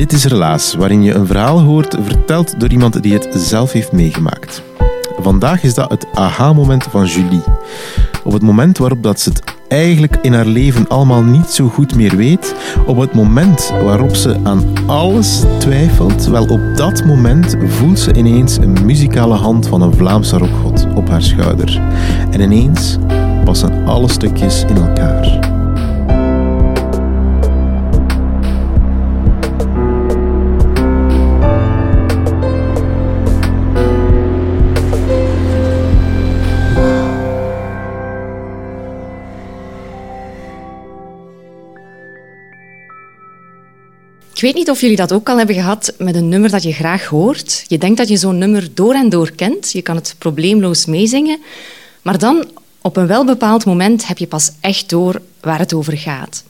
Dit is Relaas, waarin je een verhaal hoort verteld door iemand die het zelf heeft meegemaakt. Vandaag is dat het aha-moment van Julie. Op het moment waarop dat ze het eigenlijk in haar leven allemaal niet zo goed meer weet, op het moment waarop ze aan alles twijfelt, wel op dat moment voelt ze ineens een muzikale hand van een Vlaamse rockgod op haar schouder. En ineens passen alle stukjes in elkaar. Ik weet niet of jullie dat ook al hebben gehad met een nummer dat je graag hoort. Je denkt dat je zo'n nummer door en door kent. Je kan het probleemloos meezingen. Maar dan, op een welbepaald moment, heb je pas echt door waar het over gaat.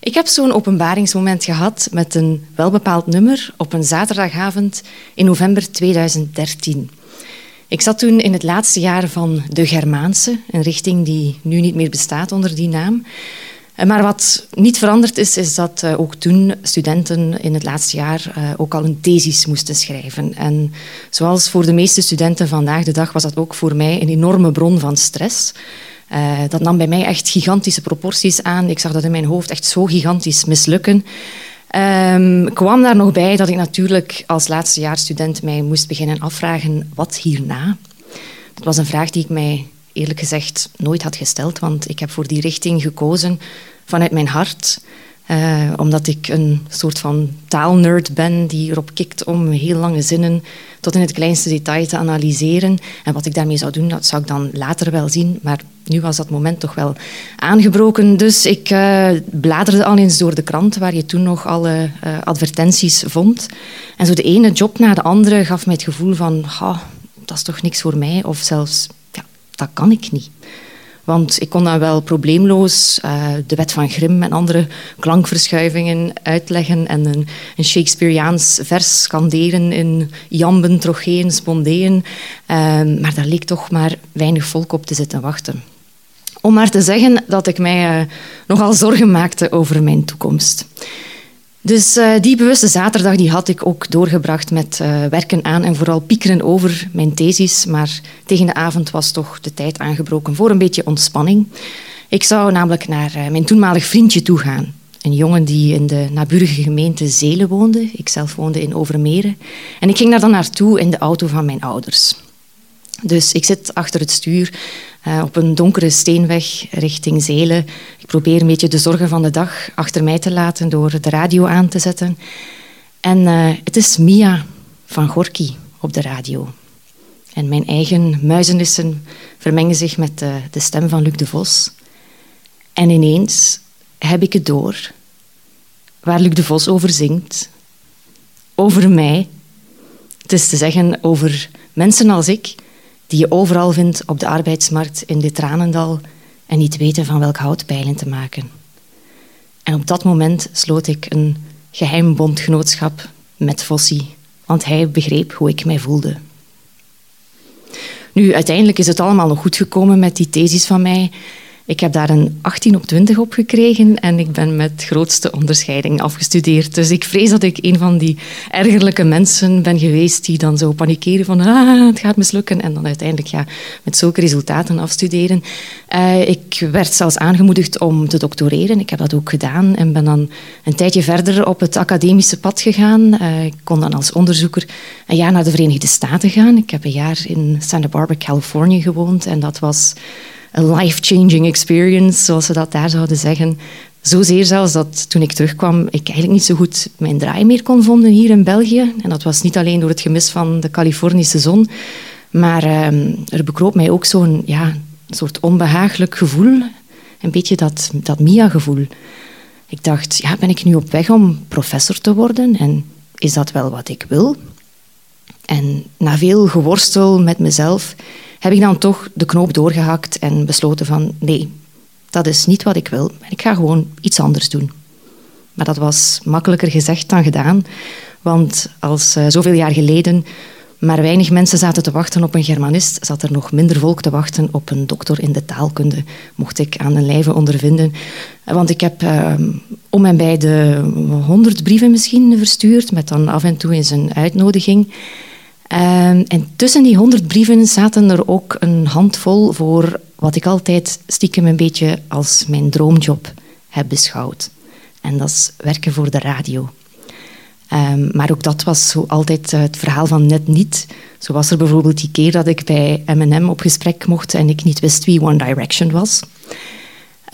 Ik heb zo'n openbaringsmoment gehad met een welbepaald nummer op een zaterdagavond in november 2013. Ik zat toen in het laatste jaar van de Germaanse, een richting die nu niet meer bestaat onder die naam. Eh, maar wat niet veranderd is, is dat eh, ook toen studenten in het laatste jaar eh, ook al een thesis moesten schrijven. En zoals voor de meeste studenten vandaag de dag was dat ook voor mij een enorme bron van stress. dat nam bij mij echt gigantische proporties aan. Ik zag dat in mijn hoofd echt zo gigantisch mislukken. Um, kwam daar nog bij dat ik natuurlijk als laatstejaarsstudent mij moest beginnen afvragen wat hierna. Dat was een vraag die ik mij eerlijk gezegd nooit had gesteld, want ik heb voor die richting gekozen vanuit mijn hart. Uh, omdat ik een soort van taalnerd ben die erop kikt om heel lange zinnen tot in het kleinste detail te analyseren. En wat ik daarmee zou doen, dat zou ik dan later wel zien. Maar nu was dat moment toch wel aangebroken. Dus ik uh, bladerde al eens door de krant waar je toen nog alle uh, advertenties vond. En zo de ene job na de andere gaf mij het gevoel van... Dat is toch niks voor mij. Of zelfs dat kan ik niet. Want ik kon dan wel probleemloos uh, de wet van Grimm en andere klankverschuivingen uitleggen en een, een Shakespeareaans vers scanderen in jamben, trogeen, spondeen. Uh, maar daar leek toch maar weinig volk op te zitten wachten. Om maar te zeggen dat ik mij uh, nogal zorgen maakte over mijn toekomst. Dus uh, die bewuste zaterdag die had ik ook doorgebracht met uh, werken aan en vooral piekeren over mijn thesis. Maar tegen de avond was toch de tijd aangebroken voor een beetje ontspanning. Ik zou namelijk naar uh, mijn toenmalig vriendje toe gaan. Een jongen die in de naburige gemeente Zelen woonde. Ik zelf woonde in Overmeren. En ik ging daar dan naartoe in de auto van mijn ouders. Dus ik zit achter het stuur uh, op een donkere steenweg richting Zelen. Ik probeer een beetje de zorgen van de dag achter mij te laten door de radio aan te zetten. En uh, het is Mia van Gorky op de radio. En mijn eigen muizenissen vermengen zich met de, de stem van Luc de Vos. En ineens heb ik het door waar Luc de Vos over zingt. Over mij. Het is te zeggen over mensen als ik die je overal vindt op de arbeidsmarkt in dit tranendal en niet weten van welk hout pijlen te maken. En op dat moment sloot ik een geheim bondgenootschap met Fossi, want hij begreep hoe ik mij voelde. Nu, uiteindelijk is het allemaal nog goed gekomen met die thesis van mij. Ik heb daar een 18 op 20 op gekregen en ik ben met grootste onderscheiding afgestudeerd. Dus ik vrees dat ik een van die ergerlijke mensen ben geweest die dan zo panikeren van ah, het gaat mislukken en dan uiteindelijk ja, met zulke resultaten afstuderen. Uh, ik werd zelfs aangemoedigd om te doctoreren. Ik heb dat ook gedaan en ben dan een tijdje verder op het academische pad gegaan. Uh, ik kon dan als onderzoeker een jaar naar de Verenigde Staten gaan. Ik heb een jaar in Santa Barbara, Californië gewoond en dat was een life-changing experience, zoals ze dat daar zouden zeggen. Zozeer zelfs dat toen ik terugkwam, ik eigenlijk niet zo goed mijn draai meer kon vinden hier in België. En dat was niet alleen door het gemis van de Californische zon, maar ehm, er bekroop mij ook zo'n ja, soort onbehagelijk gevoel. Een beetje dat, dat Mia-gevoel. Ik dacht, ja, ben ik nu op weg om professor te worden? En is dat wel wat ik wil? En na veel geworstel met mezelf heb ik dan toch de knoop doorgehakt en besloten van nee, dat is niet wat ik wil. Ik ga gewoon iets anders doen. Maar dat was makkelijker gezegd dan gedaan. Want als uh, zoveel jaar geleden maar weinig mensen zaten te wachten op een Germanist, zat er nog minder volk te wachten op een dokter in de taalkunde, mocht ik aan de lijve ondervinden. Want ik heb uh, om en bij de honderd brieven misschien verstuurd, met dan af en toe eens een uitnodiging. Uh, en tussen die honderd brieven zaten er ook een handvol voor wat ik altijd stiekem een beetje als mijn droomjob heb beschouwd. En dat is werken voor de radio. Um, maar ook dat was zo altijd het verhaal van net niet. Zo was er bijvoorbeeld die keer dat ik bij M&M op gesprek mocht en ik niet wist wie One Direction was.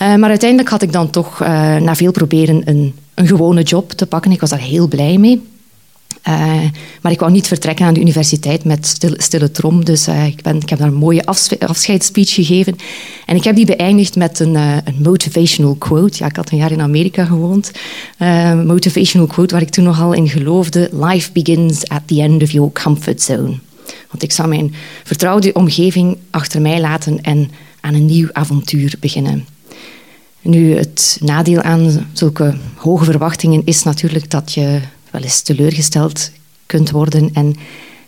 Uh, maar uiteindelijk had ik dan toch uh, na veel proberen een, een gewone job te pakken. Ik was daar heel blij mee. Uh, maar ik wou niet vertrekken aan de universiteit met stil, stille trom. Dus uh, ik, ben, ik heb daar een mooie afscheidsspeech gegeven. En ik heb die beëindigd met een, uh, een motivational quote. Ja, ik had een jaar in Amerika gewoond. motivational quote waar ik toen nogal in geloofde. Life begins at the end of your comfort zone. Want ik zou mijn vertrouwde omgeving achter mij laten en aan een nieuw avontuur beginnen. Nu, het nadeel aan zulke hoge verwachtingen is natuurlijk dat je wel eens teleurgesteld kunt worden. En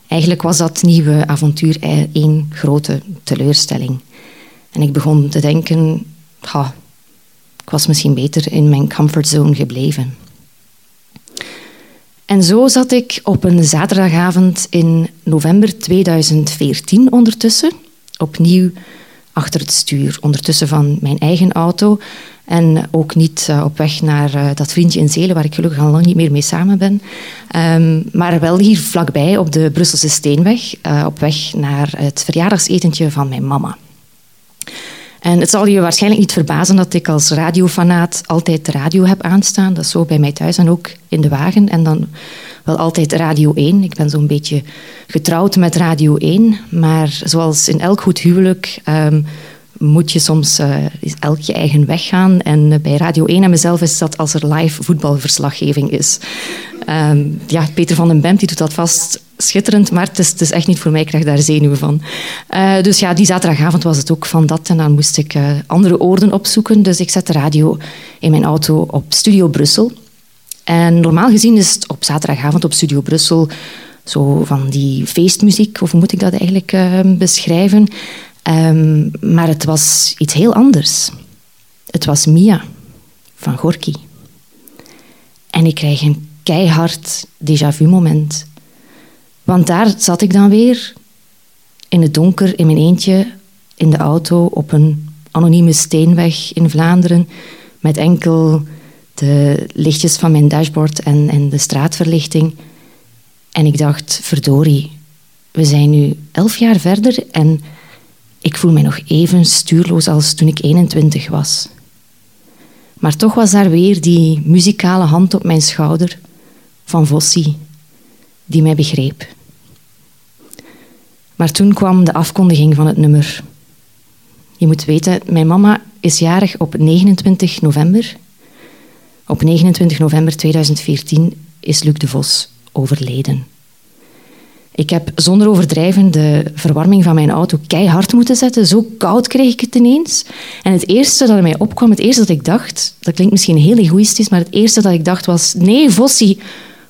eigenlijk was dat nieuwe avontuur één grote teleurstelling. En ik begon te denken, ha, ik was misschien beter in mijn comfortzone gebleven. En zo zat ik op een zaterdagavond in november 2014 ondertussen, opnieuw achter het stuur, ondertussen van mijn eigen auto, en ook niet uh, op weg naar uh, dat vriendje in Zelen, waar ik gelukkig al lang niet meer mee samen ben. Um, maar wel hier vlakbij op de Brusselse Steenweg, uh, op weg naar het verjaardagsetentje van mijn mama. En het zal je waarschijnlijk niet verbazen dat ik als radiofanaat altijd de radio heb aanstaan. Dat is zo bij mij thuis en ook in de wagen. En dan wel altijd Radio 1. Ik ben zo'n beetje getrouwd met Radio 1. Maar zoals in elk goed huwelijk um, moet je soms uh, elk je eigen weg gaan. En uh, bij Radio 1 en mezelf is dat als er live voetbalverslaggeving is. Um, ja, Peter van den Bemt die doet dat vast schitterend, maar het is, het is, echt niet voor mij. Ik krijg daar zenuwen van. Uh, dus ja, die zaterdagavond was het ook van dat. En dan moest ik andere oorden opzoeken. Dus ik zet de radio in mijn auto op Studio Brussel. En normaal gezien is het op zaterdagavond op Studio Brussel zo van die feestmuziek, of hoe moet ik dat eigenlijk beschrijven? Um, maar het was iets heel anders. Het was Mia van Gorky. En ik krijg een keihard déjà vu moment. Want daar zat ik dan weer in het donker in mijn eentje in de auto op een anonieme steenweg in Vlaanderen met enkel de lichtjes van mijn dashboard en, en de straatverlichting. En ik dacht, verdorie, we zijn nu elf jaar verder en ik voel me nog even stuurloos als toen ik 21 was. Maar toch was daar weer die muzikale hand op mijn schouder van Vossi, die mij begreep. Maar toen kwam de afkondiging van het nummer. Je moet weten, mijn mama is jarig op 29 november. Op 29 november 2014 is Luc de Vos overleden. Ik heb zonder overdrijven de verwarming van mijn auto keihard moeten zetten. Zo koud kreeg ik het ineens. En het eerste dat mij opkwam, het eerste dat ik dacht, dat klinkt misschien heel egoïstisch, maar het eerste dat ik dacht was: nee, Vossi,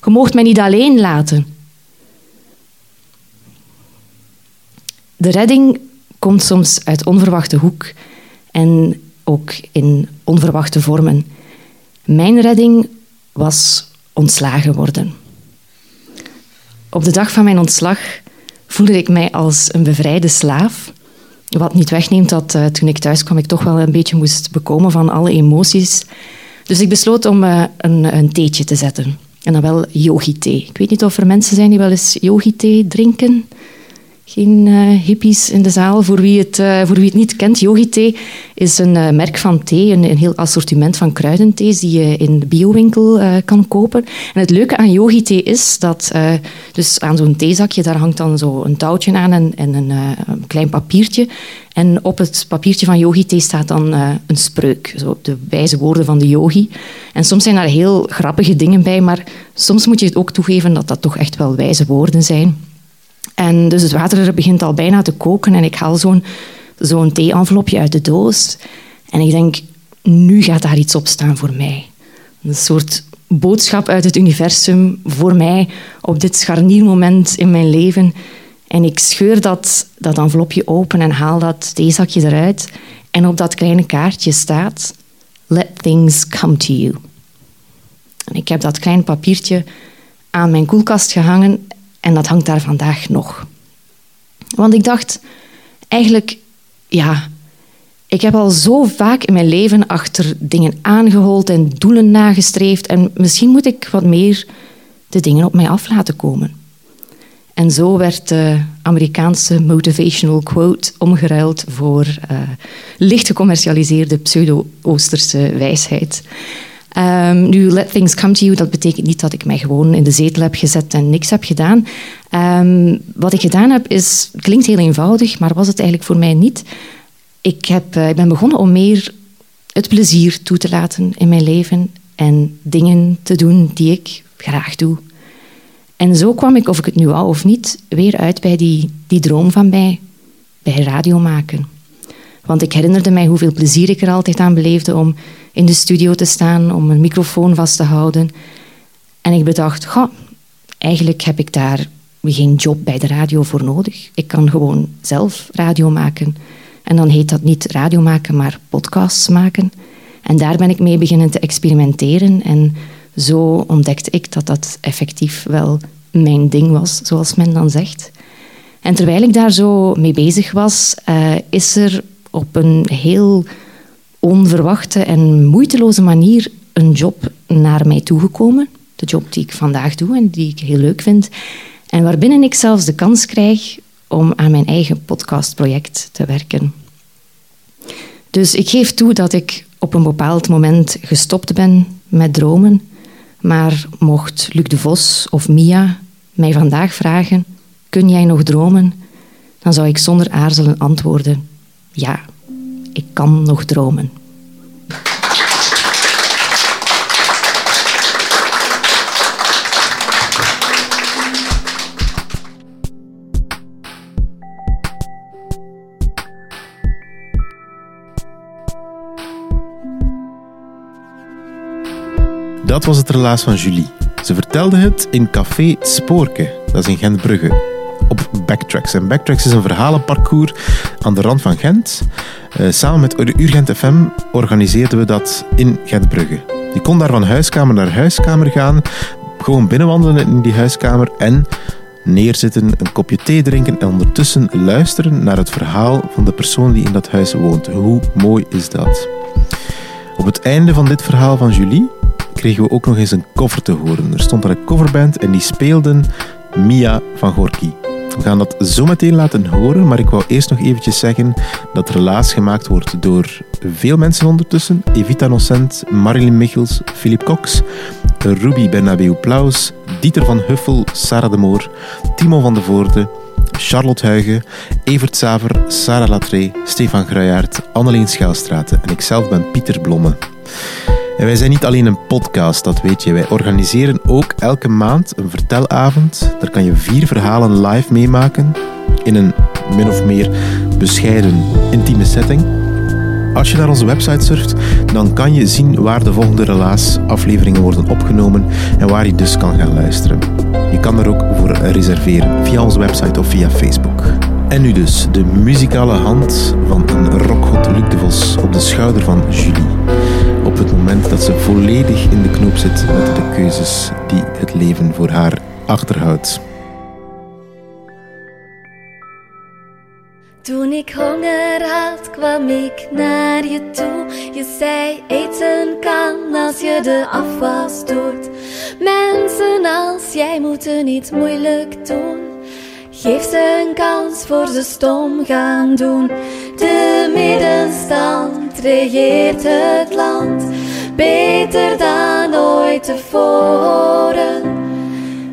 je moogt mij niet alleen laten. De redding komt soms uit onverwachte hoek en ook in onverwachte vormen. Mijn redding was ontslagen worden. Op de dag van mijn ontslag voelde ik mij als een bevrijde slaaf. Wat niet wegneemt dat uh, toen ik thuis kwam ik toch wel een beetje moest bekomen van alle emoties. Dus ik besloot om uh, een, een theetje te zetten. En dan wel yogi-thee. Ik weet niet of er mensen zijn die wel eens yogi-thee drinken. Geen uh, hippies in de zaal. Voor wie het, uh, voor wie het niet kent, Yogi Thee is een uh, merk van thee, een, een, heel assortiment van kruidenthees die je in de biowinkel kan kopen. En het leuke aan Yogi Thee is dat dus aan zo'n theezakje daar hangt dan zo een touwtje aan en, en een, een, klein papiertje. En op het papiertje van Yogi Thee staat dan een spreuk, zo de wijze woorden van de yogi. En soms zijn daar heel grappige dingen bij, maar soms moet je het ook toegeven dat dat toch echt wel wijze woorden zijn. En dus het water begint al bijna te koken en ik haal zo'n zo'n thee-envelopje uit de doos. En ik denk, nu gaat daar iets op staan voor mij. Een soort boodschap uit het universum voor mij op dit scharniermoment in mijn leven. En ik scheur dat, dat envelopje open en haal dat theezakje eruit. En op dat kleine kaartje staat: Let things come to you. En ik heb dat klein papiertje aan mijn koelkast gehangen en dat hangt daar vandaag nog. Want ik dacht, eigenlijk, ja, ik heb al zo vaak in mijn leven achter dingen aangehold en doelen nagestreefd. En misschien moet ik wat meer de dingen op mij af laten komen. En zo werd de Amerikaanse motivational quote omgeruild voor uh, licht gecommercialiseerde pseudo-Oosterse wijsheid. Um, nu, let things come to you, dat betekent niet dat ik mij gewoon in de zetel heb gezet en niks heb gedaan. Um, wat ik gedaan heb, is, klinkt heel eenvoudig, maar was het eigenlijk voor mij niet. Ik, heb, uh, ik ben begonnen om meer het plezier toe te laten in mijn leven en dingen te doen die ik graag doe. En zo kwam ik, of ik het nu wou of niet, weer uit bij die, die droom van mij, bij radio maken. Want ik herinnerde mij hoeveel plezier ik er altijd aan beleefde om in de studio te staan, om een microfoon vast te houden. En ik bedacht, goh, eigenlijk heb ik daar geen job bij de radio voor nodig. Ik kan gewoon zelf radio maken. En dan heet dat niet radio maken, maar podcasts maken. En daar ben ik mee beginnen te experimenteren. En zo ontdekte ik dat dat effectief wel mijn ding was, zoals men dan zegt. En terwijl ik daar zo mee bezig was, uh, is er op een heel onverwachte en moeiteloze manier een job naar mij toegekomen. De job die ik vandaag doe en die ik heel leuk vind. En waarbinnen ik zelfs de kans krijg om aan mijn eigen podcastproject te werken. Dus ik geef toe dat ik op een bepaald moment gestopt ben met dromen. Maar mocht Luc de Vos of Mia mij vandaag vragen: Kun jij nog dromen? Dan zou ik zonder aarzelen antwoorden: Ja, ik kan nog dromen. Dat was het relaas van Julie. Ze vertelde het in Café Spoorke, dat is in Gentbrugge, op Backtracks. En Backtracks is een verhalenparcours aan de rand van Gent. Uh, samen met Urgent FM organiseerden we dat in Gentbrugge. Je kon daar van huiskamer naar huiskamer gaan, gewoon binnenwandelen in die huiskamer en neerzitten, een kopje thee drinken en ondertussen luisteren naar het verhaal van de persoon die in dat huis woont. Hoe mooi is dat? Op het einde van dit verhaal van Julie kregen we ook nog eens een cover te horen. Er stond daar een coverband en die speelden Mia van Gorky. We gaan dat zo meteen laten horen, maar ik wou eerst nog eventjes zeggen dat relaas gemaakt wordt door veel mensen ondertussen. Evita Nocent, Marilyn Michels, Philip Cox, Ruby Bernabeu Plaus, Dieter van Huffel, Sarah de Moor, Timo van de Voorde, Charlotte Huigen, Evert Saver, Sarah Latré, Stefan Gruijaert, Anneleen Schaalstraten en ikzelf ben Pieter Blomme. En wij zijn niet alleen een podcast, dat weet je. Wij organiseren ook elke maand een vertelavond. Daar kan je vier verhalen live meemaken in een min of meer bescheiden, intieme setting. Als je naar onze website surft, dan kan je zien waar de volgende relaas afleveringen worden opgenomen en waar je dus kan gaan luisteren. Je kan er ook voor reserveren via onze website of via Facebook. En nu dus de muzikale hand van een rockgod Luc de Vos op de schouder van Julie op het moment dat ze volledig in de knoop zit met de keuzes die het leven voor haar achterhoudt. Toen ik honger had, kwam ik naar je toe. Je zei eten kan als je de afwas doet. Mensen als jij moeten niet moeilijk doen. Geef ze een kans voor ze stom gaan doen. De middenstand regeert het land beter dan ooit tevoren.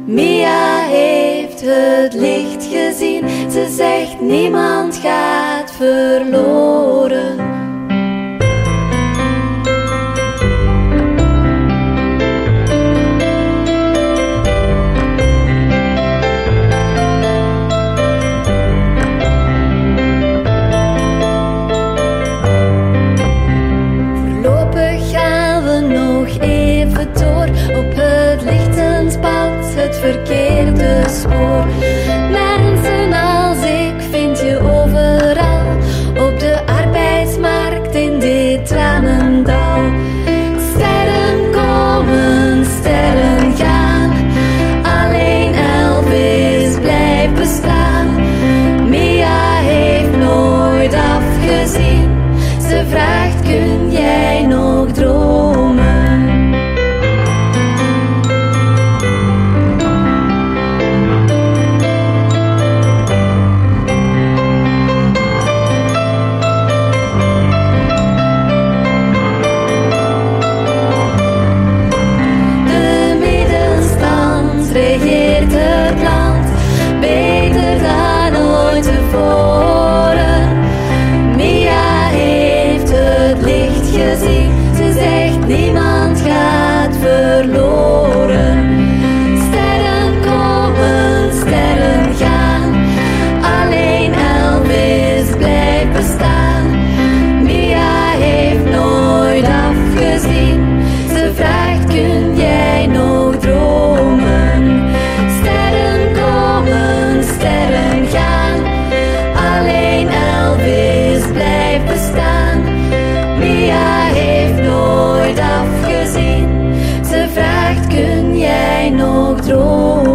Mia heeft het licht gezien, ze zegt niemand gaat verloren. Maria heeft nooit afgezien. Ze vraagt: kun jij nog dromen?